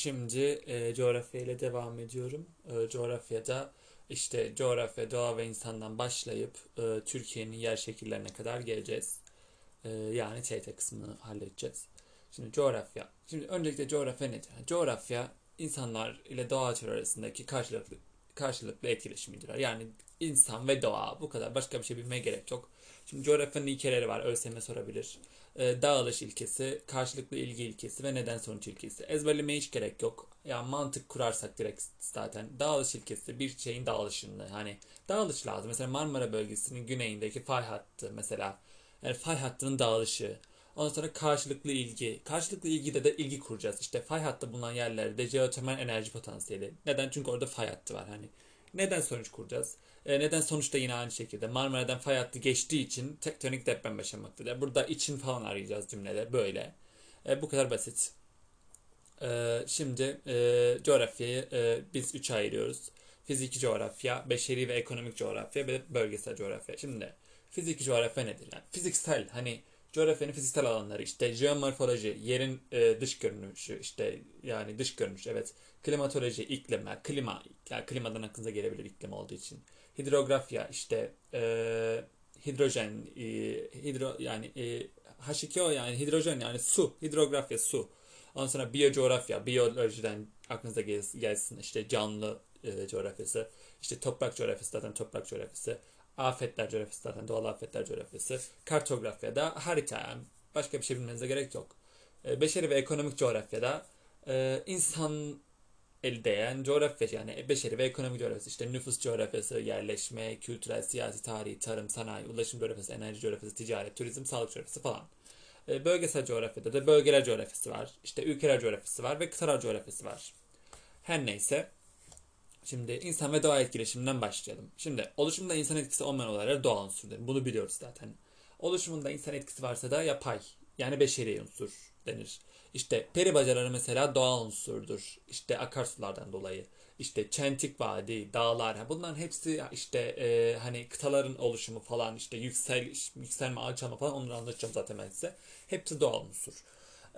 Şimdi e, coğrafya ile devam ediyorum. E, coğrafyada işte coğrafya, doğa ve insandan başlayıp e, Türkiye'nin yer şekillerine kadar geleceğiz. E, yani TYT kısmını halledeceğiz. Şimdi coğrafya. Şimdi öncelikle coğrafya nedir? Coğrafya insanlar ile doğa arasındaki karşılıklı karşılıklı etkileşimidir. Yani insan ve doğa bu kadar. Başka bir şey bilmeye gerek yok. Şimdi coğrafyanın ilkeleri var. ÖSYM sorabilir. E, dağılış ilkesi, karşılıklı ilgi ilkesi ve neden sonuç ilkesi. Ezberlemeye hiç gerek yok. Yani mantık kurarsak direkt zaten dağılış ilkesi bir şeyin dağılışını hani dağılış lazım. Mesela Marmara bölgesinin güneyindeki fay hattı mesela yani fay hattının dağılışı. Ondan sonra karşılıklı ilgi. Karşılıklı ilgide de ilgi kuracağız. İşte fay hattı bulunan yerlerde jeotermal enerji potansiyeli. Neden? Çünkü orada fay hattı var. Hani neden sonuç kuracağız? E, neden sonuçta yine aynı şekilde Marmara'dan fay hattı geçtiği için tektonik deprem yaşamaktadır. Burada için falan arayacağız cümlede böyle. E, bu kadar basit. E, şimdi e, coğrafyayı e, biz üçe ayırıyoruz. Fiziki coğrafya, beşeri ve ekonomik coğrafya ve bölgesel coğrafya. Şimdi fiziki coğrafya nedir? Yani fiziksel hani coğrafyanın fiziksel alanları işte jeomorfoloji, yerin e, dış görünüşü işte yani dış görünüş evet. Klimatoloji, iklim, klima, yani klimadan aklınıza gelebilir iklim olduğu için. Hidrografya işte e, hidrojen e, hidro yani e, H2O yani hidrojen yani su hidrografya su. Ondan sonra biyocoğrafya biyolojiden aklınıza gelsin işte canlı e, coğrafyası. İşte toprak coğrafyası zaten toprak coğrafyası afetler coğrafyası zaten doğal afetler coğrafyası kartografyada harita başka bir şey bilmenize gerek yok e, beşeri ve ekonomik coğrafyada e, insan el değen coğrafya yani beşeri ve ekonomik coğrafyası işte nüfus coğrafyası, yerleşme, kültürel, siyasi, tarihi, tarım, sanayi, ulaşım coğrafyası, enerji coğrafyası, ticaret, turizm, sağlık coğrafyası falan. E, bölgesel coğrafyada da bölgeler coğrafyası var. İşte ülkeler coğrafyası var ve kıtalar coğrafyası var. Her neyse. Şimdi insan ve doğa etkileşiminden başlayalım. Şimdi oluşumda insan etkisi olmayan olaylar doğal unsurdur. Bunu biliyoruz zaten. Oluşumunda insan etkisi varsa da yapay yani beşeri unsur denir. İşte peri bacaları mesela doğal unsurdur. İşte akarsulardan dolayı. İşte çentik vadi, dağlar. Bunların hepsi işte e, hani kıtaların oluşumu falan işte yüksel, yükselme, alçalma falan onları anlatacağım zaten ben size. Hepsi doğal unsur.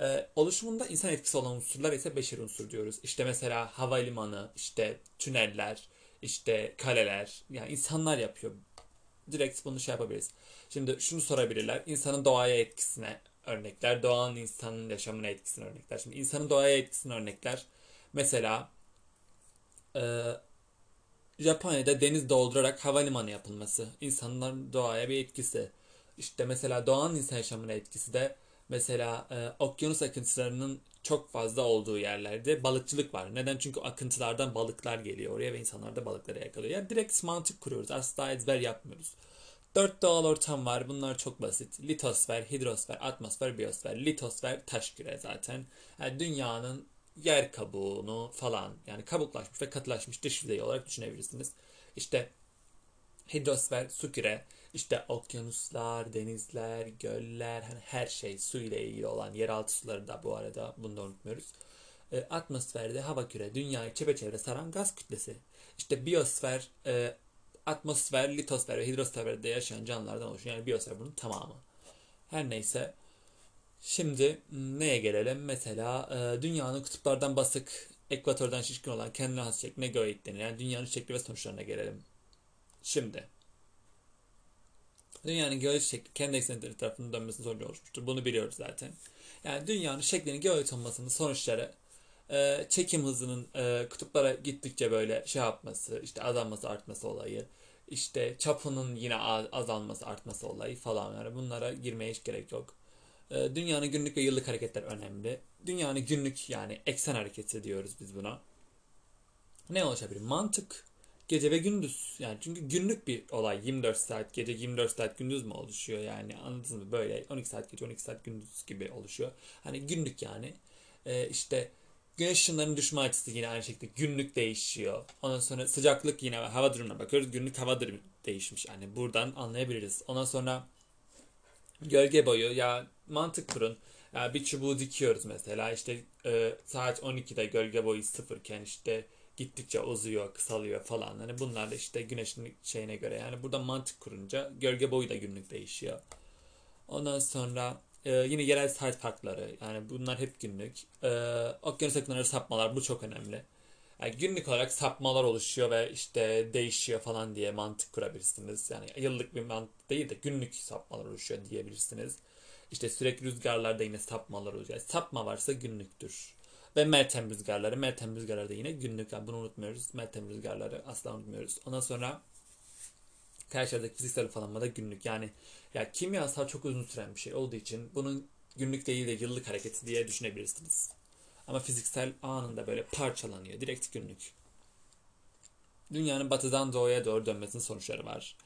Ee, oluşumunda insan etkisi olan unsurlar ise beşer unsur diyoruz. İşte mesela havalimanı, işte tüneller, işte kaleler. Yani insanlar yapıyor. Direkt bunu şey yapabiliriz. Şimdi şunu sorabilirler. İnsanın doğaya etkisine örnekler. Doğanın insanın yaşamına etkisini örnekler. Şimdi insanın doğaya etkisini örnekler. Mesela e, Japonya'da deniz doldurarak havalimanı yapılması. İnsanların doğaya bir etkisi. İşte mesela doğanın insan yaşamına etkisi de mesela e, okyanus akıntılarının çok fazla olduğu yerlerde balıkçılık var. Neden? Çünkü akıntılardan balıklar geliyor oraya ve insanlar da balıkları yakalıyor. Yani direkt mantık kuruyoruz. Asla ezber yapmıyoruz. Dört doğal ortam var. Bunlar çok basit. Litosfer, hidrosfer, atmosfer, biyosfer. Litosfer taş küre zaten. Yani dünyanın yer kabuğunu falan yani kabuklaşmış ve katılaşmış dış yüzeyi olarak düşünebilirsiniz. İşte hidrosfer su küre, işte okyanuslar, denizler, göller, hani her şey su ile ilgili olan yeraltı suları da bu arada bunu da unutmuyoruz. E, atmosferde hava küre, dünyayı çepeçevre saran gaz kütlesi. İşte biyosfer, e, atmosfer, litosfer ve hidrosferde yaşayan canlılardan oluşuyor. Yani biyosfer bunun tamamı. Her neyse. Şimdi neye gelelim? Mesela e, dünyanın kutuplardan basık, ekvatordan şişkin olan kendine has şekline göğeit denir. Yani dünyanın şekli ve sonuçlarına gelelim. Şimdi dünyanın geoid şekli kendi ekseni tarafından dönmesi zorlu oluşmuştur. Bunu biliyoruz zaten. Yani dünyanın şeklinin geoid olmasının sonuçları e, çekim hızının e, kutuplara gittikçe böyle şey yapması, işte azalması, artması olayı, işte çapının yine azalması, artması olayı falan yani bunlara girmeye hiç gerek yok. E, dünyanın günlük ve yıllık hareketler önemli. Dünyanın günlük yani eksen hareketi diyoruz biz buna. Ne oluşabilir? Mantık, gece ve gündüz. Yani çünkü günlük bir olay. 24 saat gece, 24 saat gündüz mü oluşuyor yani anladınız mı? Böyle 12 saat gece, 12 saat gündüz gibi oluşuyor. Hani günlük yani. Ee, işte Güneş ışınlarının düşme açısı yine aynı şekilde günlük değişiyor. Ondan sonra sıcaklık yine hava durumuna bakıyoruz. Günlük hava durumu değişmiş. Yani buradan anlayabiliriz. Ondan sonra gölge boyu ya mantık kurun. Ya bir çubuğu dikiyoruz mesela işte e, saat 12'de gölge boyu sıfırken işte gittikçe uzuyor, kısalıyor falan. Hani bunlar da işte güneşin şeyine göre. Yani burada mantık kurunca gölge boyu da günlük değişiyor. Ondan sonra Ee, yine yerel saat farkları. Yani bunlar hep günlük. Ee, okyanus akımları sapmalar bu çok önemli. Yani günlük olarak sapmalar oluşuyor ve işte değişiyor falan diye mantık kurabilirsiniz. Yani yıllık bir mantık değil de günlük sapmalar oluşuyor diyebilirsiniz. İşte sürekli rüzgarlarda yine sapmalar olacak. Yani sapma varsa günlüktür. Ve Meltem rüzgarları. Meltem rüzgarları da yine günlük. Yani bunu unutmuyoruz. Meltem rüzgarları asla unutmuyoruz. Ondan sonra karşıdaki fiziksel ufalanma da günlük. Yani ya kimyasal çok uzun süren bir şey olduğu için bunun günlük değil de yıllık hareketi diye düşünebilirsiniz. Ama fiziksel anında böyle parçalanıyor. Direkt günlük. Dünyanın batıdan doğuya doğru dönmesinin sonuçları var.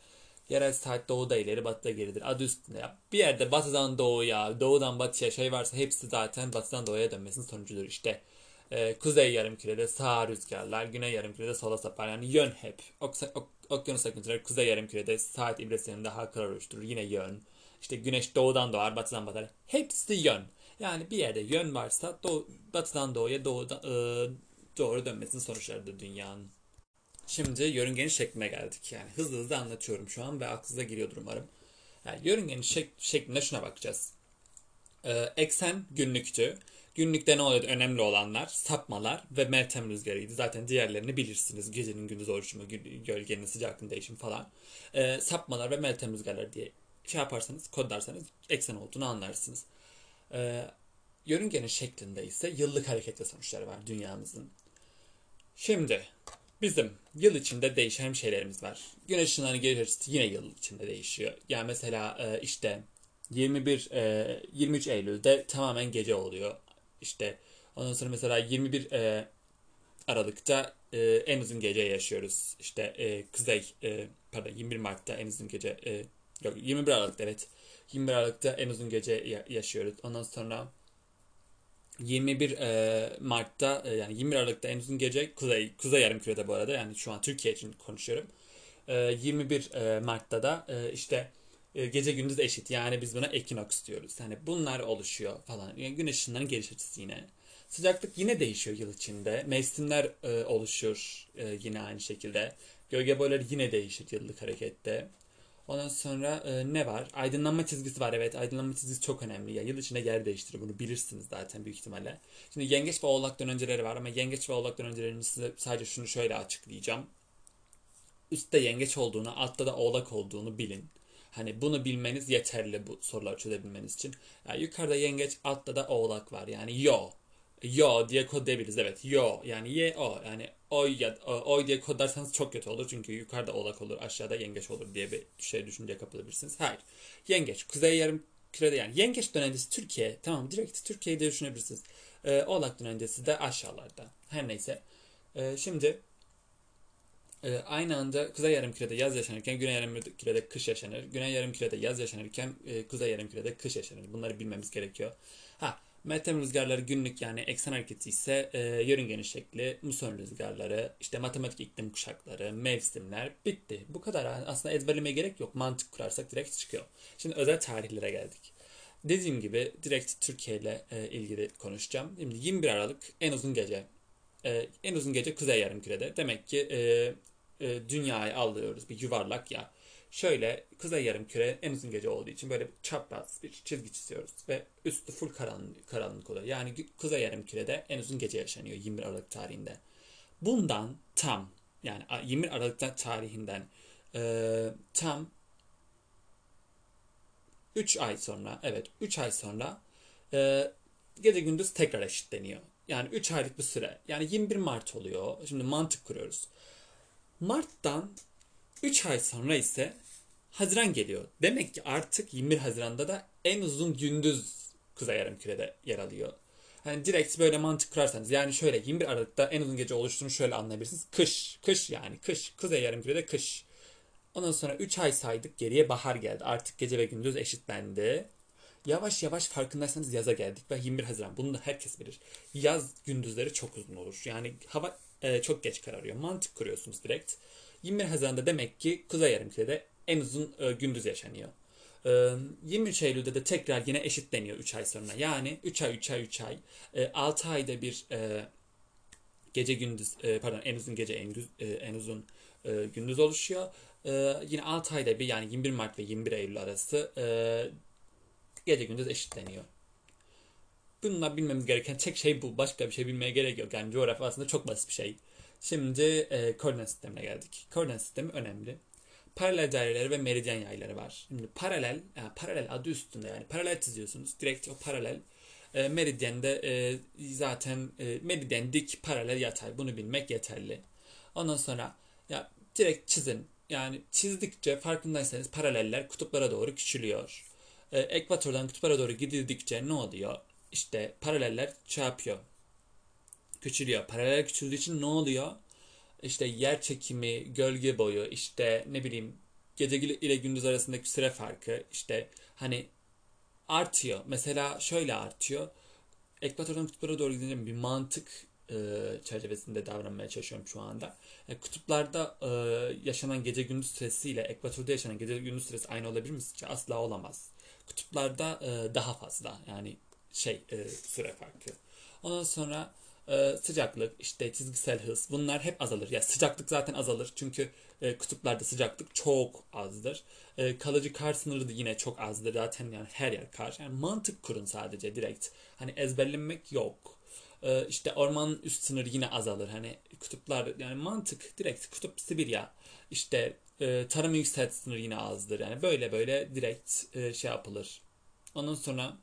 Yerel saat doğuda ileri batıda geridir. Adı üstünde ya. Bir yerde batıdan doğuya, doğudan batıya şey varsa hepsi zaten batıdan doğuya dönmesinin sonucudur. İşte e, kuzey yarımkürede sağ rüzgarlar, güney yarımkürede sola sapar. Yani yön hep. Ok, ok, okyanus akıntıları kuzey yarımkürede saat ibresinin daha karar oluşturur. Yine yön. İşte güneş doğudan doğar, batıdan batar. Hepsi yön. Yani bir yerde yön varsa doğu, batıdan doğuya doğudan, e, doğru dönmesinin sonuçlarıdır dünyanın. Şimdi yörüngenin şekline geldik. Yani hızlı hızlı anlatıyorum şu an ve aklınıza giriyordur umarım. Yani yörüngenin şek şekline şuna bakacağız. Ee, eksen günlüktü. Günlükte ne oluyordu? Önemli olanlar sapmalar ve Meltem rüzgarıydı. Zaten diğerlerini bilirsiniz. Gecenin gündüz oluşumu, gölgenin sıcaklığın değişimi falan. Ee, sapmalar ve Meltem rüzgarları diye şey yaparsanız, kodlarsanız eksen olduğunu anlarsınız. Ee, yörüngenin şeklinde ise yıllık hareket ve sonuçları var dünyamızın. Şimdi bizim yıl içinde değişen şeylerimiz var. Güneş ışınlarının geliş açısı yine yıl içinde değişiyor. Yani mesela e, işte 21 23 Eylül'de tamamen gece oluyor. İşte ondan sonra mesela 21 e, Aralık'ta e, en uzun gece yaşıyoruz. İşte e, Kuzey e, pardon 21 Mart'ta en uzun gece e, yok 21 Aralık'ta evet 21 Aralık'ta en uzun gece yaşıyoruz. Ondan sonra 21 e, Mart'ta e, yani 21 Aralık'ta en uzun gece Kuzey Kuzey Yarımküre'de bu arada yani şu an Türkiye için konuşuyorum. E, 21 e, Mart'ta da e, işte e, gece gündüz eşit. Yani biz buna ekinoks diyoruz. Yani bunlar oluşuyor falan. Yani güneş ışınlarının geliş açısı yine. Sıcaklık yine değişiyor yıl içinde. Mevsimler e, oluşuyor e, yine aynı şekilde. Gölge boyları yine değişir yıllık harekette. Ondan sonra e, ne var? Aydınlanma çizgisi var. Evet aydınlanma çizgisi çok önemli. Ya, yıl içinde yer değiştirir. Bunu bilirsiniz zaten büyük ihtimalle. Şimdi yengeç ve oğlak dönenceleri var ama yengeç ve oğlak dönencelerinin size sadece şunu şöyle açıklayacağım. Üstte yengeç olduğunu, altta da oğlak olduğunu bilin. Hani bunu bilmeniz yeterli bu soruları çözebilmeniz için. Yani yukarıda yengeç, altta da oğlak var. Yani yo. Yo diye kodlayabiliriz. Evet yo. Yani ye o. Yani oy ya oy diye kodlarsanız çok kötü olur. Çünkü yukarıda oğlak olur, aşağıda yengeç olur diye bir şey düşünceye kapılabilirsiniz. Hayır. Yengeç. Kuzey yarım kürede yani. Yengeç dönencesi Türkiye. Tamam direkt Türkiye'yi de düşünebilirsiniz. Ee, oğlak dönencesi de aşağılarda. Her neyse. Ee, şimdi e, aynı anda Kuzey Yarımküre'de yaz yaşanırken Güney Yarımküre'de kış yaşanır. Güney Yarımküre'de yaz yaşanırken e, Kuzey Yarımküre'de kış yaşanır. Bunları bilmemiz gerekiyor. Ha, Meltem rüzgarları günlük yani eksen hareketi ise e, yörüngenin şekli, muson rüzgarları, işte matematik iklim kuşakları, mevsimler bitti. Bu kadar aslında ezberlemeye gerek yok. Mantık kurarsak direkt çıkıyor. Şimdi özel tarihlere geldik. Dediğim gibi direkt Türkiye ile e, ilgili konuşacağım. Şimdi 21 Aralık en uzun gece. E, en uzun gece Kuzey Yarımküre'de. Demek ki e, e, dünyayı alıyoruz bir yuvarlak ya. Şöyle kuzey yarım küre en uzun gece olduğu için böyle çapraz bir çizgi çiziyoruz ve üstü full karanlık, karanlık oluyor. Yani kuzey yarım kürede en uzun gece yaşanıyor 21 Aralık tarihinde. Bundan tam yani 21 Aralık tarihinden e, tam 3 ay sonra evet 3 ay sonra e, gece gündüz tekrar eşitleniyor. Yani 3 aylık bir süre. Yani 21 Mart oluyor. Şimdi mantık kuruyoruz. Mart'tan 3 ay sonra ise Haziran geliyor. Demek ki artık 21 Haziran'da da en uzun gündüz Kuzey Yarımküre'de yer alıyor. Hani direkt böyle mantık kurarsanız yani şöyle 21 Aralık'ta en uzun gece oluştuğunu şöyle anlayabilirsiniz. Kış, kış yani kış. Kuzey Yarımküre'de kış. Ondan sonra 3 ay saydık geriye bahar geldi. Artık gece ve gündüz eşitlendi. Yavaş yavaş farkındaysanız yaza geldik ve 21 Haziran. Bunu da herkes bilir. Yaz gündüzleri çok uzun olur. Yani hava e, çok geç kararıyor. Mantık kuruyorsunuz direkt. 21 Haziran'da demek ki Kuzey Yarımküre'de en uzun e, gündüz yaşanıyor. E, 23 Eylül'de de tekrar yine eşitleniyor 3 ay sonra. Yani 3 ay 3 ay 3 ay. E, 6 ayda bir e, gece gündüz e, pardon en uzun gece en, e, en uzun e, gündüz oluşuyor. E, yine 6 ayda bir yani 21 Mart ve 21 Eylül arası e, gece gündüz eşitleniyor. Bununla bilmemiz gereken tek şey bu. Başka bir şey bilmeye gerek yok. Yani coğrafya aslında çok basit bir şey. Şimdi e, koordinat sistemine geldik. Koordinat sistemi önemli. Paralel daireleri ve meridyen yayları var. Şimdi paralel, yani paralel adı üstünde yani paralel çiziyorsunuz. Direkt o paralel e, meridyende e, zaten e, meridyen dik paralel yatay. Bunu bilmek yeterli. Ondan sonra ya direkt çizin. Yani çizdikçe farkındaysanız paraleller kutuplara doğru küçülüyor. E, ekvatordan kutuplara doğru gidildikçe ne oluyor? İşte paraleller çarpıyor. Küçülüyor. Paralel küçüldüğü için ne oluyor? İşte yer çekimi, gölge boyu, işte ne bileyim gece ile gündüz arasındaki süre farkı işte hani artıyor. Mesela şöyle artıyor. Ekvatordan kutuplara doğru gidince bir mantık e, çerçevesinde davranmaya çalışıyorum şu anda. E, kutuplarda e, yaşanan gece gündüz süresiyle ekvatorda yaşanan gece gündüz süresi aynı olabilir mi? Asla olamaz. Kutuplarda e, daha fazla yani şey e, süre farkı. Ondan sonra e, sıcaklık, işte çizgisel hız bunlar hep azalır. Ya sıcaklık zaten azalır çünkü e, kutuplarda sıcaklık çok azdır. E, kalıcı kar sınırı da yine çok azdır. Zaten yani her yer kar. Yani mantık kurun sadece direkt. Hani ezberlenmek yok. E, işte ormanın üst sınırı yine azalır. Hani kutuplar yani mantık direkt kutup Sibirya. İşte e, tarım yükselt sınırı yine azdır. Yani böyle böyle direkt e, şey yapılır. Ondan sonra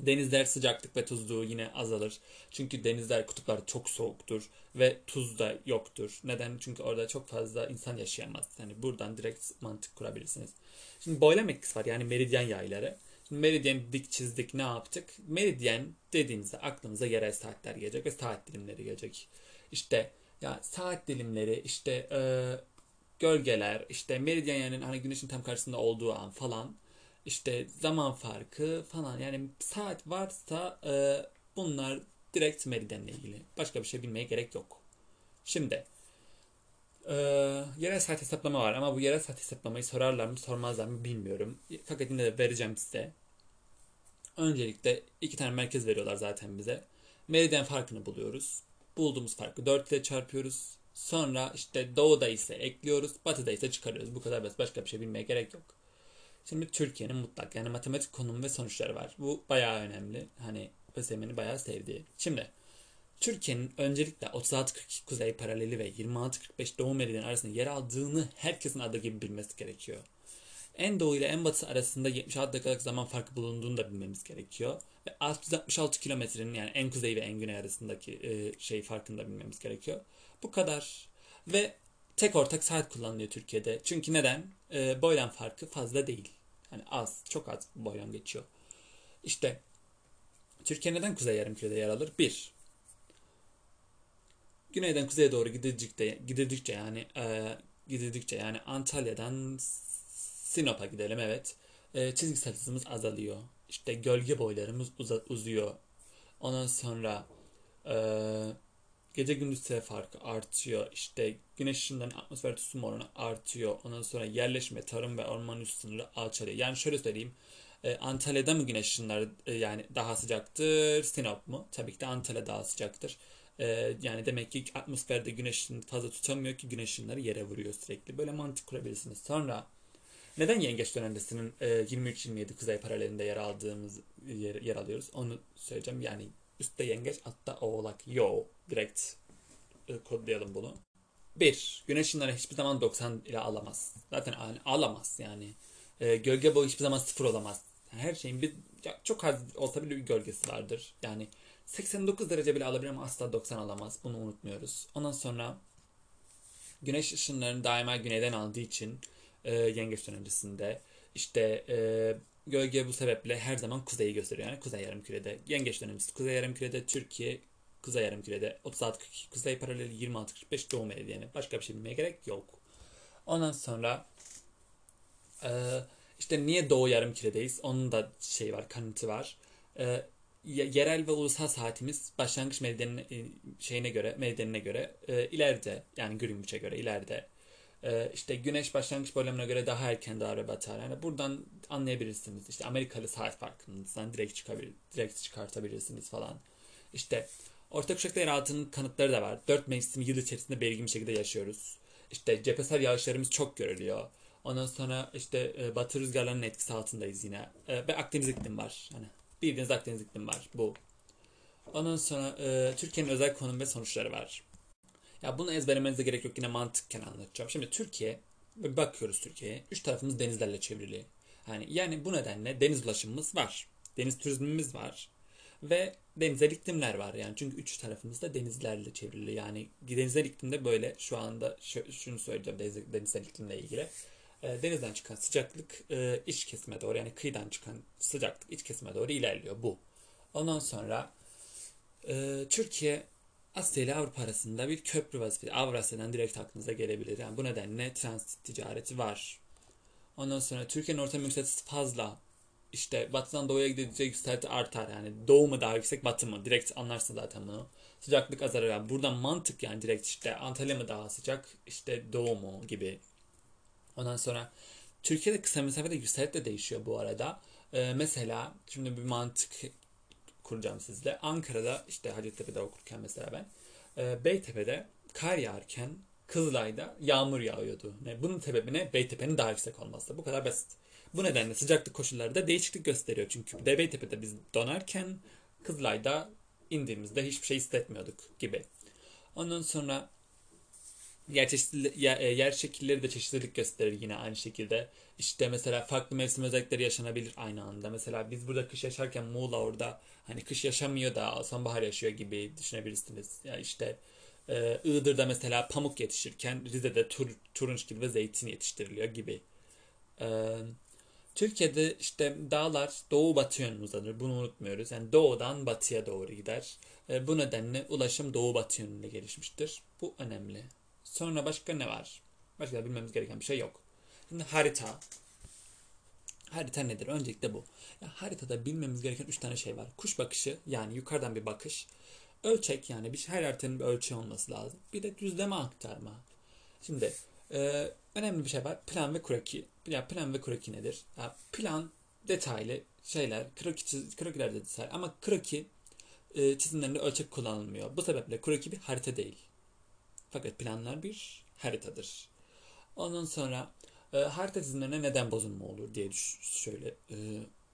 Denizler sıcaklık ve tuzluğu yine azalır. Çünkü denizler kutuplar çok soğuktur ve tuz da yoktur. Neden? Çünkü orada çok fazla insan yaşayamaz. Yani buradan direkt mantık kurabilirsiniz. Şimdi boylam etkisi var yani meridyen yayları. Şimdi meridyen dik çizdik ne yaptık? Meridyen dediğinizde aklınıza yerel saatler gelecek ve saat dilimleri gelecek. İşte ya saat dilimleri işte e, gölgeler işte meridyen yani hani güneşin tam karşısında olduğu an falan işte zaman farkı falan yani saat varsa e, bunlar direkt meridyenle ilgili. Başka bir şey bilmeye gerek yok. Şimdi e, yerel saat hesaplama var ama bu yerel saat hesaplamayı sorarlar mı sormazlar mı bilmiyorum. Fakat yine de vereceğim size. Öncelikle iki tane merkez veriyorlar zaten bize. Meridyen farkını buluyoruz. Bulduğumuz farkı 4 ile çarpıyoruz. Sonra işte doğuda ise ekliyoruz, batıda ise çıkarıyoruz. Bu kadar basit. Başka bir şey bilmeye gerek yok. Şimdi Türkiye'nin mutlak yani matematik konumu ve sonuçları var. Bu bayağı önemli. Hani ÖSYM'nin bayağı sevdiği. Şimdi Türkiye'nin öncelikle 36-42 kuzey paraleli ve 26-45 doğu meridyen arasında yer aldığını herkesin adı gibi bilmesi gerekiyor. En doğu ile en batı arasında 76 dakikalık zaman farkı bulunduğunu da bilmemiz gerekiyor. Ve 666 kilometrenin yani en kuzey ve en güney arasındaki şey farkını da bilmemiz gerekiyor. Bu kadar. Ve tek ortak saat kullanılıyor Türkiye'de. Çünkü neden? E, boylam farkı fazla değil. Yani az, çok az boylam geçiyor. İşte Türkiye neden kuzey yarımkürede yer alır? Bir, güneyden kuzeye doğru gidildikçe, gidildikçe yani e, gidildikçe yani Antalya'dan Sinop'a gidelim evet. E, çizgisel hızımız azalıyor. İşte gölge boylarımız uza, uzuyor. Ondan sonra e, gece gündüz süre farkı artıyor. İşte güneş ışınlarının atmosfer tutulma oranı artıyor. Ondan sonra yerleşme, tarım ve orman üst sınırı alçalıyor. Yani şöyle söyleyeyim. E, Antalya'da mı güneş ışınları e, yani daha sıcaktır? Sinop mu? Tabii ki de Antalya daha sıcaktır. E, yani demek ki atmosferde güneş fazla tutamıyor ki güneş ışınları yere vuruyor sürekli. Böyle mantık kurabilirsiniz. Sonra neden yengeç dönemdesinin e, 23-27 kuzey paralelinde yer aldığımız yer, yer alıyoruz? Onu söyleyeceğim. Yani üstte yengeç, altta oğlak. Yo, direkt e, kodlayalım bunu. Bir, güneş ışınları hiçbir zaman 90 ile alamaz. Zaten alamaz yani. E, gölge boyu hiçbir zaman sıfır olamaz. Yani her şeyin bir çok az olsa bile bir gölgesi vardır. Yani 89 derece bile alabilir ama asla 90 alamaz. Bunu unutmuyoruz. Ondan sonra güneş ışınlarını daima güneyden aldığı için e, yengeç dönemcisinde işte e, gölge bu sebeple her zaman kuzeyi gösteriyor. Yani kuzey yarımkürede. Yengeç dönemcisi kuzey yarımkürede. Türkiye kuzey yarımkürede. 36 42 kuzey paraleli 26 45 doğu meridyeni. Başka bir şey bilmeye gerek yok. Ondan sonra e, işte niye doğu yarımküredeyiz? Onun da şey var, kanıtı var. E, yerel ve ulusal saatimiz başlangıç meridyenine şeyine göre, meridyenine göre e, ileride yani Greenwich'e göre ileride. E, işte güneş başlangıç bölümüne göre daha erken doğar ve batar. Yani buradan anlayabilirsiniz. İşte Amerikalı saat farkından direkt çıkabilir, direkt çıkartabilirsiniz falan. İşte orta kuşakta yer altının kanıtları da var. Dört mevsim yıl içerisinde belirgin bir şekilde yaşıyoruz. İşte cephesel yağışlarımız çok görülüyor. Ondan sonra işte e, batı rüzgarlarının etkisi altındayız yine. E, ve Akdeniz iklim var. Hani bildiğiniz Akdeniz iklim var bu. Ondan sonra e, Türkiye'nin özel konum ve sonuçları var. Ya bunu ezberlemenize gerek yok yine mantıkken anlatacağım. Şimdi Türkiye bakıyoruz Türkiye'ye. Üç tarafımız denizlerle çevrili. Yani yani bu nedenle deniz ulaşımımız var. Deniz turizmimiz var. Ve denizel iklimler var yani çünkü üç tarafımızda denizlerle çevrili yani denizel iklimde böyle şu anda şunu söyleyeceğim deniz, denizel iklimle ilgili e, denizden çıkan sıcaklık e, iç kesime doğru yani kıyıdan çıkan sıcaklık iç kesime doğru ilerliyor bu. Ondan sonra e, Türkiye Asya ile Avrupa arasında bir köprü vazifesi. Avrasya'dan direkt aklınıza gelebilir. Yani bu nedenle transit ticareti var. Ondan sonra Türkiye'nin ortam yükseltisi fazla işte batıdan doğuya gidince yükselti artar. Yani doğu mu daha yüksek batı mı? Direkt anlarsın zaten bunu. Sıcaklık azalır. Yani buradan mantık yani direkt işte Antalya mı daha sıcak işte doğu mu gibi. Ondan sonra Türkiye'de kısa mesafede yükselti de değişiyor bu arada. Ee, mesela şimdi bir mantık kuracağım sizle. Ankara'da işte Hacettepe'de okurken mesela ben. E, Beytepe'de kar yağarken Kızılay'da yağmur yağıyordu. Ne, bunun sebebi ne? Beytepe'nin daha yüksek olması. Bu kadar basit. Bu nedenle sıcaklık koşulları da değişiklik gösteriyor. Çünkü Beytepe'de biz donarken Kızılay'da indiğimizde hiçbir şey hissetmiyorduk gibi. Ondan sonra yer, çeşitli, yer, e, yer şekilleri de çeşitlilik gösterir yine aynı şekilde. İşte mesela farklı mevsim özellikleri yaşanabilir aynı anda. Mesela biz burada kış yaşarken Muğla orada hani kış yaşamıyor da sonbahar yaşıyor gibi düşünebilirsiniz. Ya işte e, Iğdır'da mesela pamuk yetişirken Rize'de tur, turunçgil ve zeytin yetiştiriliyor gibi. E, Türkiye'de işte dağlar doğu batı yönünü uzanır. Bunu unutmuyoruz. Yani doğudan batıya doğru gider. E, bu nedenle ulaşım doğu batı yönünde gelişmiştir. Bu önemli. Sonra başka ne var? Başka da bilmemiz gereken bir şey yok. Şimdi harita. Harita nedir? Öncelikle bu. Ya, haritada bilmemiz gereken 3 tane şey var. Kuş bakışı yani yukarıdan bir bakış. Ölçek yani bir her haritanın bir ölçeği olması lazım. Bir de düzleme aktarma. Şimdi e, önemli bir şey var. Plan ve kroki. Ya plan ve kroki nedir? Ya, plan detaylı şeyler. Kroki, krokiler de detaylı. Ama kroki e, çizimlerinde ölçek kullanılmıyor. Bu sebeple kroki bir harita değil. Fakat planlar bir haritadır. Ondan sonra e, harita çizimlerine neden bozulma olur diye düş, şöyle e,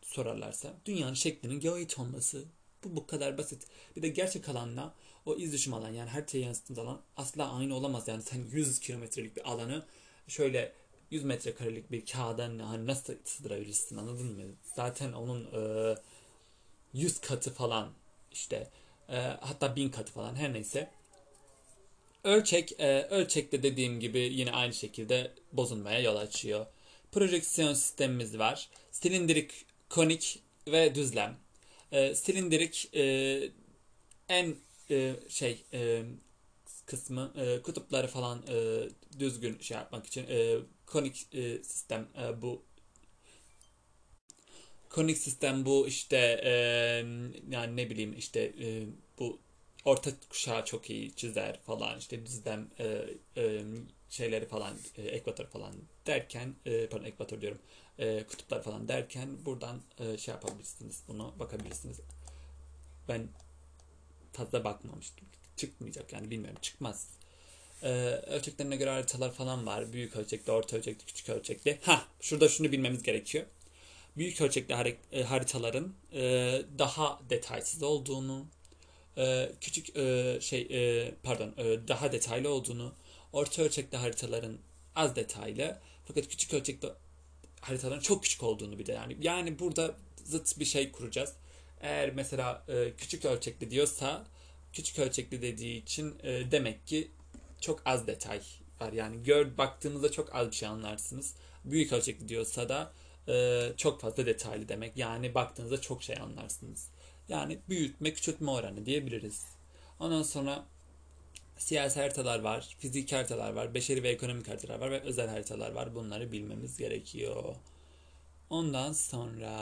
sorarlarsa. Dünyanın şeklinin geoid olması. Bu bu kadar basit. Bir de gerçek alanla o iz düşüm alan yani haritaya yansıttığımız alan asla aynı olamaz. Yani sen 100 kilometrelik bir alanı şöyle 100 metrekarelik bir kağıda hani nasıl sığdırabilirsin anladın mı? Zaten onun e, 100 katı falan işte e, hatta 1000 katı falan her neyse Ölçek, e, ölçekte dediğim gibi yine aynı şekilde bozulmaya yol açıyor. Projeksiyon sistemimiz var. Silindirik, konik ve düzlem. E, silindirik e, en e, şey e, kısmı e, kutupları falan e, düzgün şey yapmak için e, konik e, sistem e, bu konik sistem bu işte e, yani ne bileyim işte e, bu orta kuşağı çok iyi çizer falan işte düzlem e, e, şeyleri falan e, ekvator falan derken e, pardon ekvator diyorum e, kutuplar falan derken buradan e, şey yapabilirsiniz bunu bakabilirsiniz. Ben fazla bakmamıştım. Çıkmayacak yani bilmiyorum çıkmaz. E, ölçeklerine göre haritalar falan var. Büyük ölçekli orta ölçekli küçük ölçekli. Ha şurada şunu bilmemiz gerekiyor. Büyük ölçekli e, haritaların e, daha detaysız olduğunu e, küçük e, şey e, pardon daha detaylı olduğunu, orta ölçekli haritaların az detaylı fakat küçük ölçekli haritaların çok küçük olduğunu bir de yani yani burada zıt bir şey kuracağız. Eğer mesela küçük ölçekli diyorsa küçük ölçekli dediği için demek ki çok az detay var. Yani gör baktığınızda çok az bir şey anlarsınız. Büyük ölçekli diyorsa da çok fazla detaylı demek. Yani baktığınızda çok şey anlarsınız. Yani büyütme küçültme oranı diyebiliriz. Ondan sonra siyasi haritalar var, fizik haritalar var, beşeri ve ekonomik haritalar var ve özel haritalar var. Bunları bilmemiz gerekiyor. Ondan sonra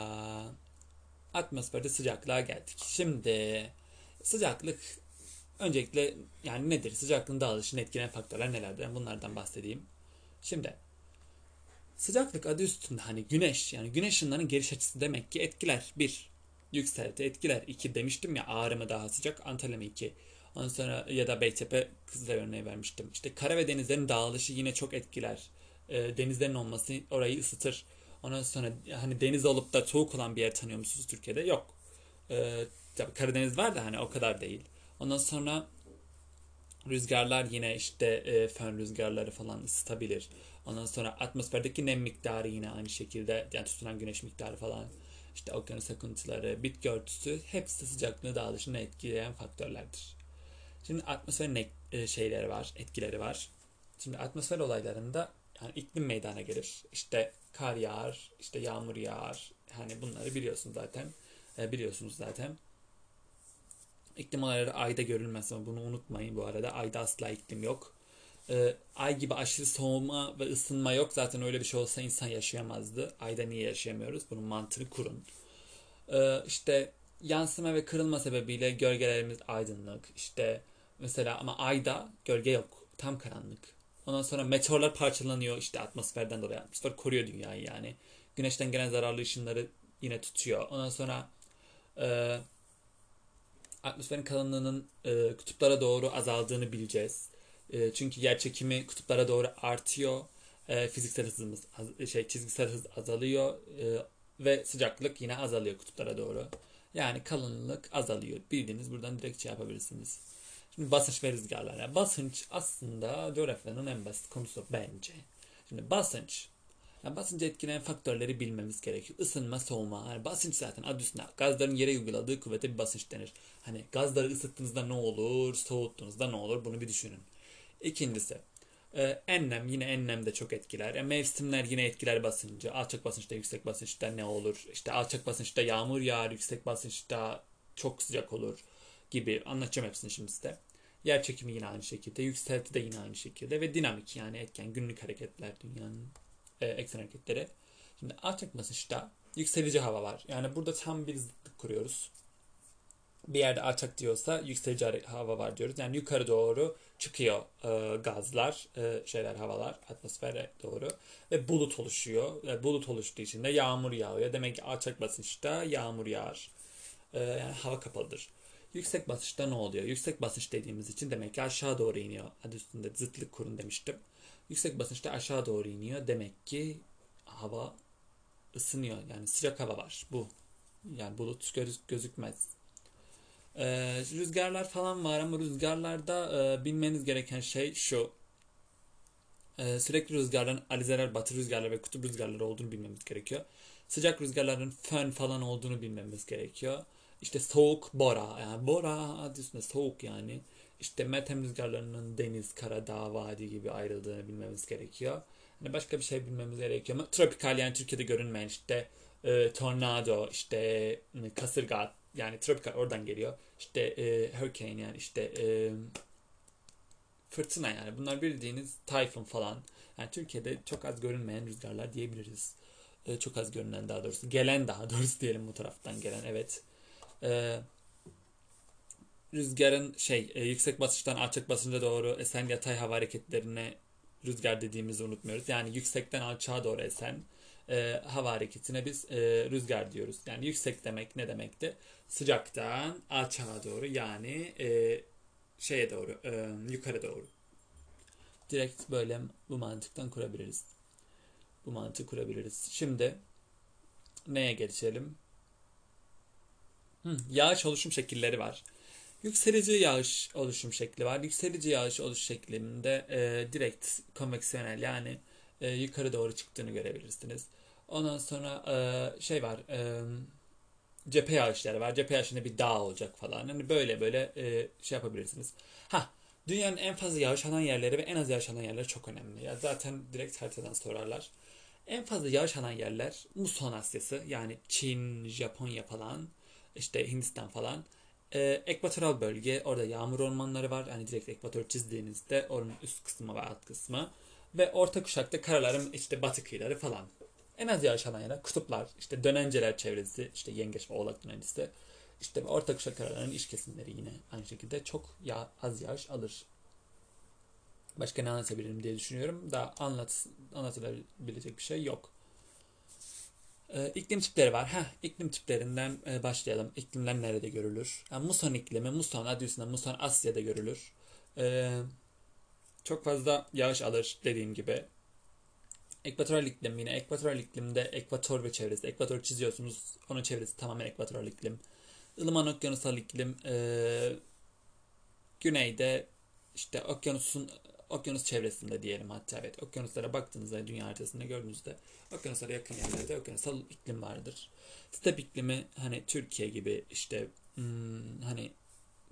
atmosferde sıcaklığa geldik. Şimdi sıcaklık öncelikle yani nedir? Sıcaklığın dağılışını etkileyen faktörler nelerdir? Bunlardan bahsedeyim. Şimdi sıcaklık adı üstünde hani güneş yani güneş ışınlarının geliş açısı demek ki etkiler. Bir, yükselti etkiler. 2 demiştim ya Ağrı mı daha sıcak Antalya mı 2. Ondan sonra ya da Beytepe Kızılay örneği vermiştim. İşte kara ve denizlerin dağılışı yine çok etkiler. e, denizlerin olması orayı ısıtır. Ondan sonra hani deniz olup da soğuk olan bir yer tanıyor musunuz Türkiye'de? Yok. E, Karadeniz var da hani o kadar değil. Ondan sonra rüzgarlar yine işte e, fön rüzgarları falan ısıtabilir. Ondan sonra atmosferdeki nem miktarı yine aynı şekilde yani tutunan güneş miktarı falan işte okyanus akıntıları, bitki örtüsü hepsi sıcaklığı dağılışını etkileyen faktörlerdir. Şimdi atmosferin ne, e, şeyleri var, etkileri var. Şimdi atmosfer olaylarında yani iklim meydana gelir. İşte kar yağar, işte yağmur yağar. Hani bunları biliyorsunuz zaten. E, biliyorsunuz zaten. İklim olayları ayda görülmez ama bunu unutmayın bu arada. Ayda asla iklim yok. Ee, ay gibi aşırı soğuma ve ısınma yok. Zaten öyle bir şey olsa insan yaşayamazdı. Ayda niye yaşayamıyoruz? Bunun mantığını kurun. Ee, işte yansıma ve kırılma sebebiyle gölgelerimiz aydınlık. İşte mesela ama ayda gölge yok. Tam karanlık. Ondan sonra meteorlar parçalanıyor işte atmosferden dolayı. Atmosfer koruyor dünyayı yani. Güneşten gelen zararlı ışınları yine tutuyor. Ondan sonra e, atmosferin kalınlığının e, kutuplara doğru azaldığını bileceğiz. E, çünkü yer çekimi kutuplara doğru artıyor. E, fiziksel hızımız şey çizgisel hız azalıyor e, ve sıcaklık yine azalıyor kutuplara doğru. Yani kalınlık azalıyor. Bildiğiniz buradan direkt şey yapabilirsiniz. Şimdi basınç ve rüzgarlar. Yani basınç aslında coğrafyanın en basit konusu bence. Şimdi basınç yani basıncı etkileyen faktörleri bilmemiz gerekiyor. Isınma, soğuma. Yani basınç zaten adı üstünde. Gazların yere uyguladığı kuvvete bir basınç denir. Hani gazları ısıttığınızda ne olur, soğuttuğunuzda ne olur bunu bir düşünün. İkincisi e, enlem yine enlem de çok etkiler. E, mevsimler yine etkiler basıncı. Alçak basınçta yüksek basınçta ne olur? İşte alçak basınçta yağmur yağar, yüksek basınçta çok sıcak olur gibi. Anlatacağım hepsini şimdi size. Yer çekimi yine aynı şekilde. Yükselti de yine aynı şekilde. Ve dinamik yani etken günlük hareketler dünyanın e, eksen hareketleri. Şimdi alçak basınçta yükselici hava var. Yani burada tam bir zıtlık kuruyoruz. Bir yerde alçak diyorsa yükselici hava var diyoruz. Yani yukarı doğru çıkıyor e, gazlar, e, şeyler, havalar atmosfere doğru ve bulut oluşuyor. E, bulut oluştuğu için de yağmur yağıyor. Demek ki alçak basınçta yağmur yağar. E, yani hava kapalıdır. Yüksek basınçta ne oluyor? Yüksek basınç dediğimiz için demek ki aşağı doğru iniyor. Adı üstünde zıtlık kurun demiştim. Yüksek basınçta aşağı doğru iniyor. Demek ki hava ısınıyor. Yani sıcak hava var. Bu. Yani bulut göz, gözükmez. Ee, rüzgarlar falan var ama rüzgarlarda e, bilmeniz gereken şey şu. Ee, sürekli rüzgarların alizeler, batı rüzgarları ve kutup rüzgarları olduğunu bilmemiz gerekiyor. Sıcak rüzgarların fön falan olduğunu bilmemiz gerekiyor. İşte soğuk bora. Yani bora adı üstünde soğuk yani. İşte Meltem rüzgarlarının deniz, kara, dağ, vadi gibi ayrıldığını bilmemiz gerekiyor. Yani başka bir şey bilmemiz gerekiyor ama tropikal yani Türkiye'de görünmeyen işte e, tornado, işte kasırga yani tropikal oradan geliyor. İşte e, hurricane yani işte e, fırtına yani bunlar bildiğiniz tayfun falan. Yani Türkiye'de çok az görünmeyen rüzgarlar diyebiliriz. E, çok az görünen daha doğrusu. Gelen daha doğrusu diyelim bu taraftan gelen evet. E, rüzgarın şey e, yüksek basınçtan alçak basınca doğru esen yatay hava hareketlerine rüzgar dediğimizi unutmuyoruz. Yani yüksekten alçağa doğru esen e, hava hareketine biz e, rüzgar diyoruz. Yani yüksek demek ne demekti? Sıcaktan alçağa doğru yani e, şeye doğru e, yukarı doğru. Direkt böyle bu mantıktan kurabiliriz. Bu mantığı kurabiliriz. Şimdi neye geçelim? Hı, yağış oluşum şekilleri var. Yükselici yağış oluşum şekli var. Yükselici yağış oluş şeklinde e, direkt konveksiyonel yani e, yukarı doğru çıktığını görebilirsiniz. Ondan sonra e, şey var e, cephe yağışları var. Cephe yağışında bir dağ olacak falan. Hani böyle böyle e, şey yapabilirsiniz. Ha dünyanın en fazla yağış alan yerleri ve en az yağış alan yerleri çok önemli. Ya zaten direkt haritadan sorarlar. En fazla yağış alan yerler Muson Asyası yani Çin, Japonya falan işte Hindistan falan. Ee, ekvatoral bölge orada yağmur ormanları var. Yani direkt ekvator çizdiğinizde oranın üst kısmı ve alt kısmı. Ve orta kuşakta karaların işte batı kıyıları falan. En az yağış alan yerler kutuplar, işte dönenceler çevresi, işte yengeç ve oğlak dönencesi. İşte orta kuşak karaların iç kesimleri yine aynı şekilde çok yağ, az yağış alır. Başka ne anlatabilirim diye düşünüyorum. Daha anlat, anlatılabilecek bir şey yok. Ee, iklim tipleri var. Heh, iklim tiplerinden e, başlayalım. İklimler nerede görülür? Yani muson iklimi, muson adı üstünde muson Asya'da görülür. Ee, çok fazla yağış alır dediğim gibi. Ekvatoral iklim yine ekvatoral iklimde ekvator ve çevresi. Ekvator çiziyorsunuz. Onun çevresi tamamen ekvatoral iklim. Ilıman okyanusal iklim e, güneyde işte okyanusun okyanus çevresinde diyelim hatta evet okyanuslara baktığınızda dünya haritasında gördüğünüzde okyanuslara yakın yerlerde okyanusal iklim vardır. Step iklimi hani Türkiye gibi işte hmm, hani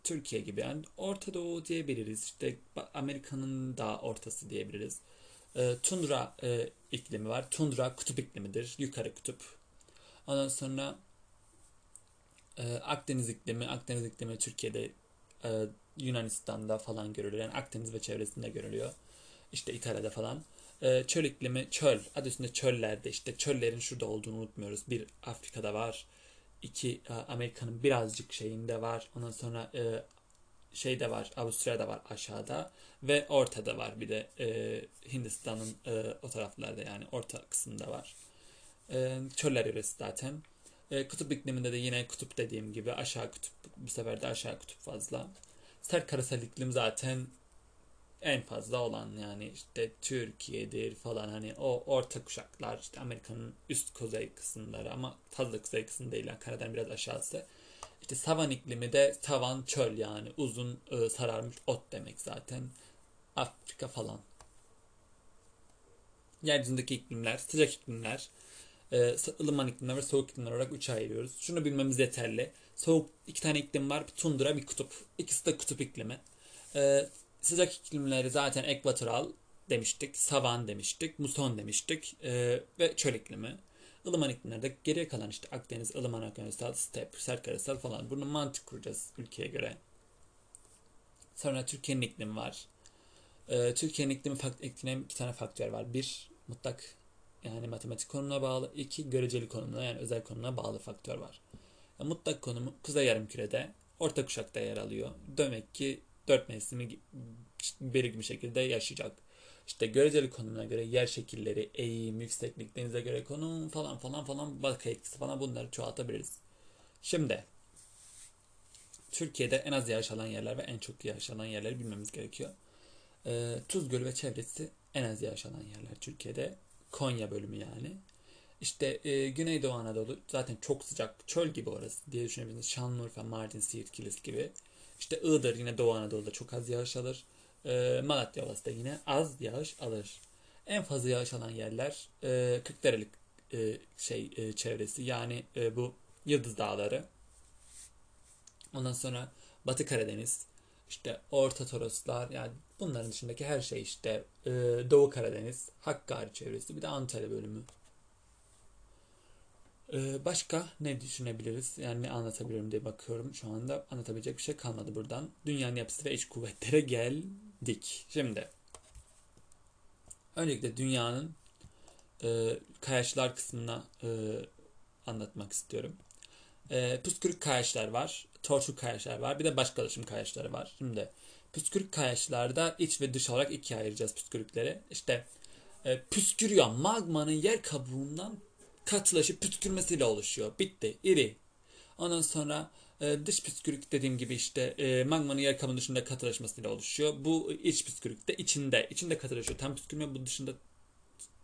Türkiye gibi yani Orta Doğu diyebiliriz işte Amerika'nın da ortası diyebiliriz. E, tundra e, iklimi var. Tundra kutup iklimidir. Yukarı kutup. Ondan sonra e, Akdeniz iklimi. Akdeniz iklimi Türkiye'de e, Yunanistan'da falan görülüyor. Yani Akdeniz ve çevresinde görülüyor. İşte İtalya'da falan. E, çöl iklimi çöl. Adı üstünde çöllerde işte çöllerin şurada olduğunu unutmuyoruz. Bir Afrika'da var. İki e, Amerika'nın birazcık şeyinde var. Ondan sonra e, şeyde var. Avustralya'da var aşağıda. Ve ortada var bir de e, Hindistan'ın e, o taraflarda yani orta kısımda var. E, çöller yöresi zaten. E, kutup ikliminde de yine kutup dediğim gibi aşağı kutup bu sefer de aşağı kutup fazla. Sert karasal iklim zaten en fazla olan yani işte Türkiye'dir falan hani o orta kuşaklar işte Amerika'nın üst kuzey kısımları ama fazla kuzey kısım değil yani karadan biraz aşağısı. İşte savan iklimi de savan çöl yani uzun e, sararmış ot demek zaten. Afrika falan. Yeryüzündeki iklimler, sıcak iklimler, e, ılıman iklimler ve soğuk iklimler olarak üçe ayırıyoruz. Şunu bilmemiz yeterli. Soğuk iki tane iklim var. Bir tundra, bir kutup. İkisi de kutup iklimi. E, sıcak iklimleri zaten ekvatoral demiştik. Savan demiştik. Muson demiştik. E, ve çöl iklimi. Ilıman iklimlerde geriye kalan işte Akdeniz, ılıman okyanusal, step, sert karasal falan. Bunu mantık kuracağız ülkeye göre. Sonra Türkiye'nin iklimi var. Ee, Türkiye'nin iklimi etkileyen iki tane faktör var. Bir, mutlak yani matematik konumuna bağlı. iki göreceli konumuna yani özel konumuna bağlı faktör var. Yani mutlak konumu Kuzey Yarımküre'de, Orta Kuşak'ta yer alıyor. Demek ki dört mevsimi belirgin bir şekilde yaşayacak. İşte göreceli konumuna göre yer şekilleri, eğim, yükseklik, denize göre konum falan falan falan bak etkisi falan bunları çoğaltabiliriz. Şimdi Türkiye'de en az yağış alan yerler ve en çok yağış alan yerleri bilmemiz gerekiyor. E, Tuz Gölü ve çevresi en az yağış alan yerler Türkiye'de. Konya bölümü yani. İşte e, Güneydoğu Anadolu zaten çok sıcak. Çöl gibi orası diye düşünebilirsiniz. Şanlıurfa, Mardin, Siirt, Kilis gibi. İşte Iğdır yine Doğu Anadolu'da çok az yağış alır. E, Malatya Ovası da yine az yağış alır. En fazla yağış alan yerler e, Kırklareli e, şey e, çevresi yani e, bu Yıldız Dağları. Ondan sonra Batı Karadeniz, işte Orta Toroslar yani bunların dışındaki her şey işte e, Doğu Karadeniz, Hakkari çevresi bir de Antalya bölümü. E, başka ne düşünebiliriz? Yani ne anlatabilirim diye bakıyorum şu anda. Anlatabilecek bir şey kalmadı buradan. Dünyanın yapısı ve iç kuvvetlere geldik. Şimdi öncelikle dünyanın e, kayaçlar kısmına e, anlatmak istiyorum. E, püskürük kayaçlar var. Torçul kayaçlar var. Bir de baş kalaşım kayaçları var. Şimdi püskürük kayaçlarda iç ve dış olarak ikiye ayıracağız püskürükleri. İşte e, püskürüyor. Magmanın yer kabuğundan katılaşıp püskürmesiyle oluşuyor. Bitti. İri. Ondan sonra e, dış püskürük dediğim gibi işte e, magmanın yer kabuğunun dışında katılaşmasıyla oluşuyor. Bu iç püskürük de içinde. içinde katılaşıyor. Tam püskürmüyor. Bu dışında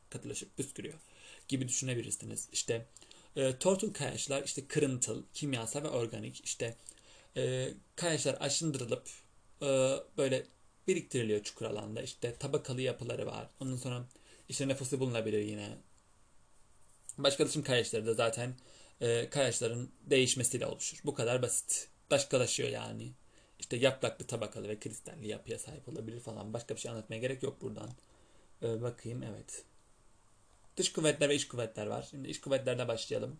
katılaşıp püskürüyor gibi düşünebilirsiniz. İşte e, tortul kayaçlar işte kırıntıl, kimyasal ve organik. İşte e, kayaçlar aşındırılıp e, böyle biriktiriliyor çukur alanda. İşte tabakalı yapıları var. Ondan sonra işte nüfusu bulunabilir yine. Başka dışım kayaçları da zaten e, kayaçların değişmesiyle oluşur. Bu kadar basit. Başkalaşıyor yani. İşte yapraklı, tabakalı ve kristalli yapıya sahip olabilir falan. Başka bir şey anlatmaya gerek yok buradan. E, bakayım evet. Dış kuvvetler ve iç kuvvetler var. Şimdi iç kuvvetlerle başlayalım.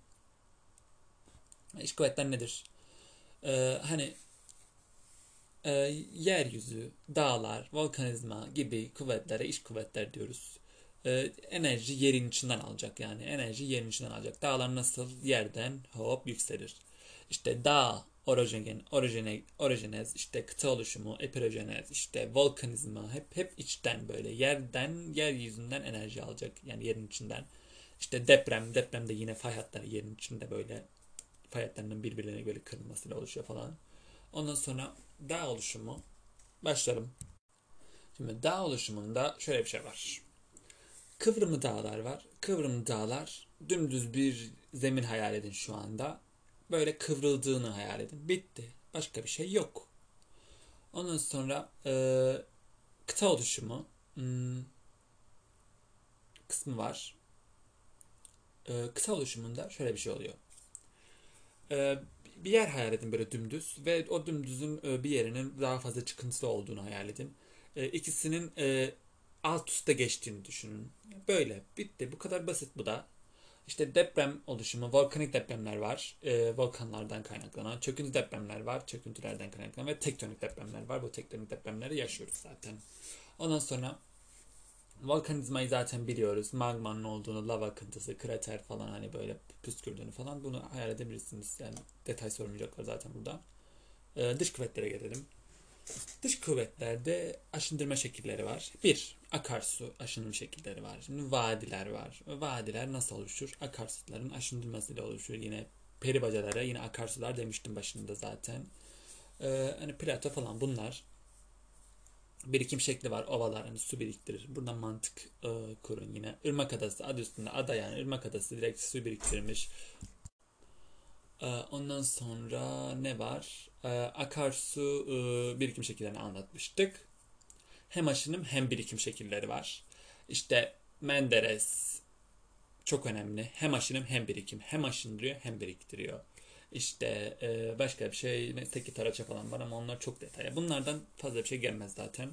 İç kuvvetler nedir? Ee, hani e, yeryüzü, dağlar, volkanizma gibi kuvvetlere iç kuvvetler diyoruz. Ee, enerji yerin içinden alacak yani. Enerji yerin içinden alacak. Dağlar nasıl yerden hop yükselir. İşte dağ orojen, orojene, orojenez, işte kıta oluşumu, epirojenez, işte volkanizma hep hep içten böyle yerden, yeryüzünden enerji alacak. Yani yerin içinden. İşte deprem, deprem de yine fay hatları yerin içinde böyle fay hatlarının birbirlerine göre kırılmasıyla oluşuyor falan. Ondan sonra dağ oluşumu başlayalım. Şimdi dağ oluşumunda şöyle bir şey var. Kıvrımlı dağlar var. Kıvrımlı dağlar dümdüz bir zemin hayal edin şu anda. Böyle kıvrıldığını hayal edin. Bitti. Başka bir şey yok. Ondan sonra e, kıta oluşumu hmm, kısmı var. E, kıta oluşumunda şöyle bir şey oluyor. E, bir yer hayal edin böyle dümdüz ve o dümdüzün e, bir yerinin daha fazla çıkıntılı olduğunu hayal edin. E, ikisinin e, alt üstte geçtiğini düşünün. Böyle bitti. Bu kadar basit bu da. İşte deprem oluşumu, volkanik depremler var. E, volkanlardan kaynaklanan. Çöküntü depremler var. Çöküntülerden kaynaklanan ve tektonik depremler var. Bu tektonik depremleri yaşıyoruz zaten. Ondan sonra volkanizmayı zaten biliyoruz. Magmanın olduğunu, lava akıntısı, krater falan hani böyle püskürdüğünü falan bunu hayal edebilirsiniz. Yani detay sormayacaklar zaten burada. E, dış kuvvetlere gelelim. Dış kuvvetlerde aşındırma şekilleri var. Bir, akarsu aşındırma şekilleri var. Şimdi vadiler var. Vadiler nasıl oluşur? Akarsuların aşındırmasıyla oluşur. Yine peri bacalara yine akarsular demiştim başında zaten. Ee, hani plato falan bunlar birikim şekli var. Ovalar hani su biriktirir. Buradan mantık e, kurun yine. Irmak adası adı üstünde ada yani ırmak adası direkt su biriktirmiş. E, ondan sonra ne var? E, akarsu e, birikim şekillerini anlatmıştık. Hem aşınım hem birikim şekilleri var. İşte Menderes çok önemli. Hem aşınım hem birikim. Hem aşındırıyor hem biriktiriyor. İşte e, başka bir şey teki taraça falan var ama onlar çok detay. Bunlardan fazla bir şey gelmez zaten.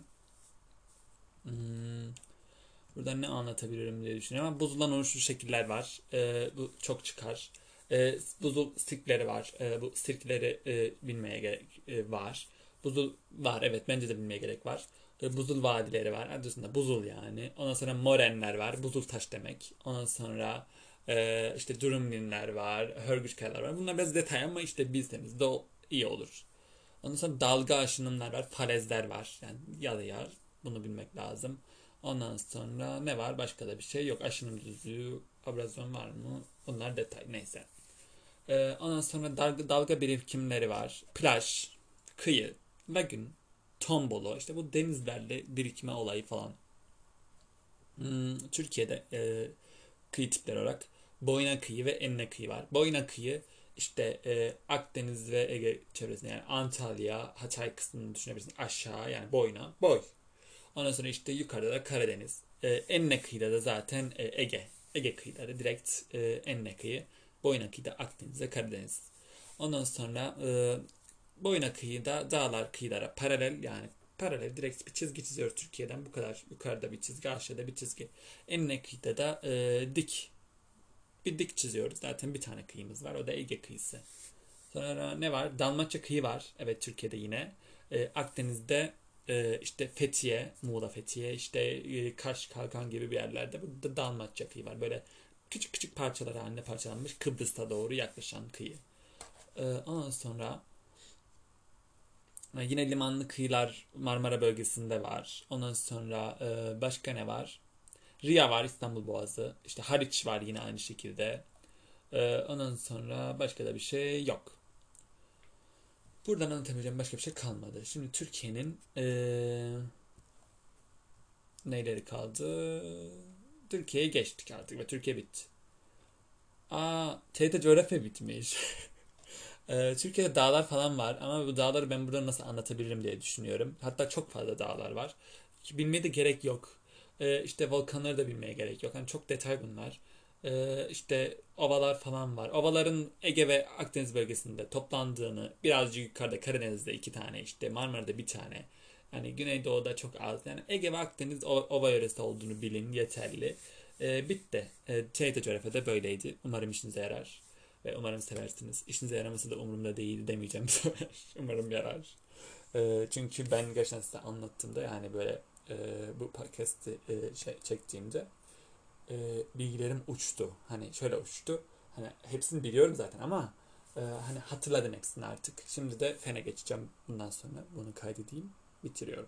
Hmm. Buradan ne anlatabilirim diye düşünüyorum ama buzuldan oluşmuş şekiller var. E, bu çok çıkar. E, buzul sirkleri var. Bu sirkleri bilmeye gerek var. Buzul var evet bence de bilmeye gerek var. E, buzul vadileri var. Adı üstünde buzul yani. Ondan sonra morenler var. Buzul taş demek. Ondan sonra ee, işte Durumlinler var, Hörgüç kayalar var. Bunlar biraz detay ama işte bilseniz de o iyi olur. Ondan sonra dalga aşınımlar var, falezler var. Yani ya yar. Bunu bilmek lazım. Ondan sonra ne var? Başka da bir şey yok. Aşınım düzlüğü, abrazyon var mı? Bunlar detay. Neyse. Ee, ondan sonra dalga, dalga birikimleri var. Plaj, kıyı, lagün, tombolo. İşte bu denizlerle birikme olayı falan. Hmm, Türkiye'de e, kıyı tipleri olarak Boyna kıyı ve Enine kıyı var. Boyna kıyı işte e, Akdeniz ve Ege çevresinde yani Antalya, Hatay kısmını düşünebilirsin. Aşağı yani boyna, boy. Ondan sonra işte yukarıda da Karadeniz. E, Enine kıyıda da zaten e, Ege. Ege kıyıları direkt e, Enine kıyı. Boyna kıyıda Akdeniz ve Karadeniz. Ondan sonra e, Boyna kıyıda dağlar kıyılara paralel yani paralel direkt bir çizgi çiziyoruz Türkiye'den bu kadar yukarıda bir çizgi aşağıda bir çizgi. Enine kıyıda da e, dik bir dik çiziyoruz. Zaten bir tane kıyımız var. O da Ege kıyısı. Sonra ne var? Dalmaçya kıyı var. Evet Türkiye'de yine. Ee, Akdeniz'de e, işte Fethiye, Muğla Fethiye, işte e, Kaş, Kalkan gibi bir yerlerde burada Dalmaçya kıyı var. Böyle küçük küçük parçalar halinde parçalanmış Kıbrıs'ta doğru yaklaşan kıyı. Ee, ondan sonra e, yine limanlı kıyılar Marmara bölgesinde var. Ondan sonra e, başka ne var? Riya var İstanbul Boğazı. İşte Haliç var yine aynı şekilde. Ee, ondan sonra başka da bir şey yok. Buradan anlatabileceğim başka bir şey kalmadı. Şimdi Türkiye'nin ee, neyleri kaldı? Türkiye'ye geçtik artık ve Türkiye bitti. Aa, TRT coğrafya bitmiş. ee, Türkiye'de dağlar falan var ama bu dağları ben burada nasıl anlatabilirim diye düşünüyorum. Hatta çok fazla dağlar var. Bilmeye de gerek yok. E, işte volkanları da bilmeye gerek yok. Yani çok detay bunlar. E, işte ovalar falan var. Ovaların Ege ve Akdeniz bölgesinde toplandığını birazcık yukarıda Karadeniz'de iki tane işte Marmara'da bir tane. Yani Güneydoğu'da çok az. Yani Ege ve Akdeniz ova yöresi olduğunu bilin yeterli. E, bitti. E, TRT coğrafyada böyleydi. Umarım işinize yarar. Ve umarım seversiniz. İşinize yaraması da umurumda değil demeyeceğim bu sefer. umarım yarar. E, çünkü ben gerçekten size anlattığımda yani böyle e, bu podcast'i e, şey, çektiğimde e, bilgilerim uçtu. Hani şöyle uçtu. Hani hepsini biliyorum zaten ama e, hani hatırladım hepsini artık. Şimdi de fene geçeceğim bundan sonra. Bunu kaydedeyim. Bitiriyorum.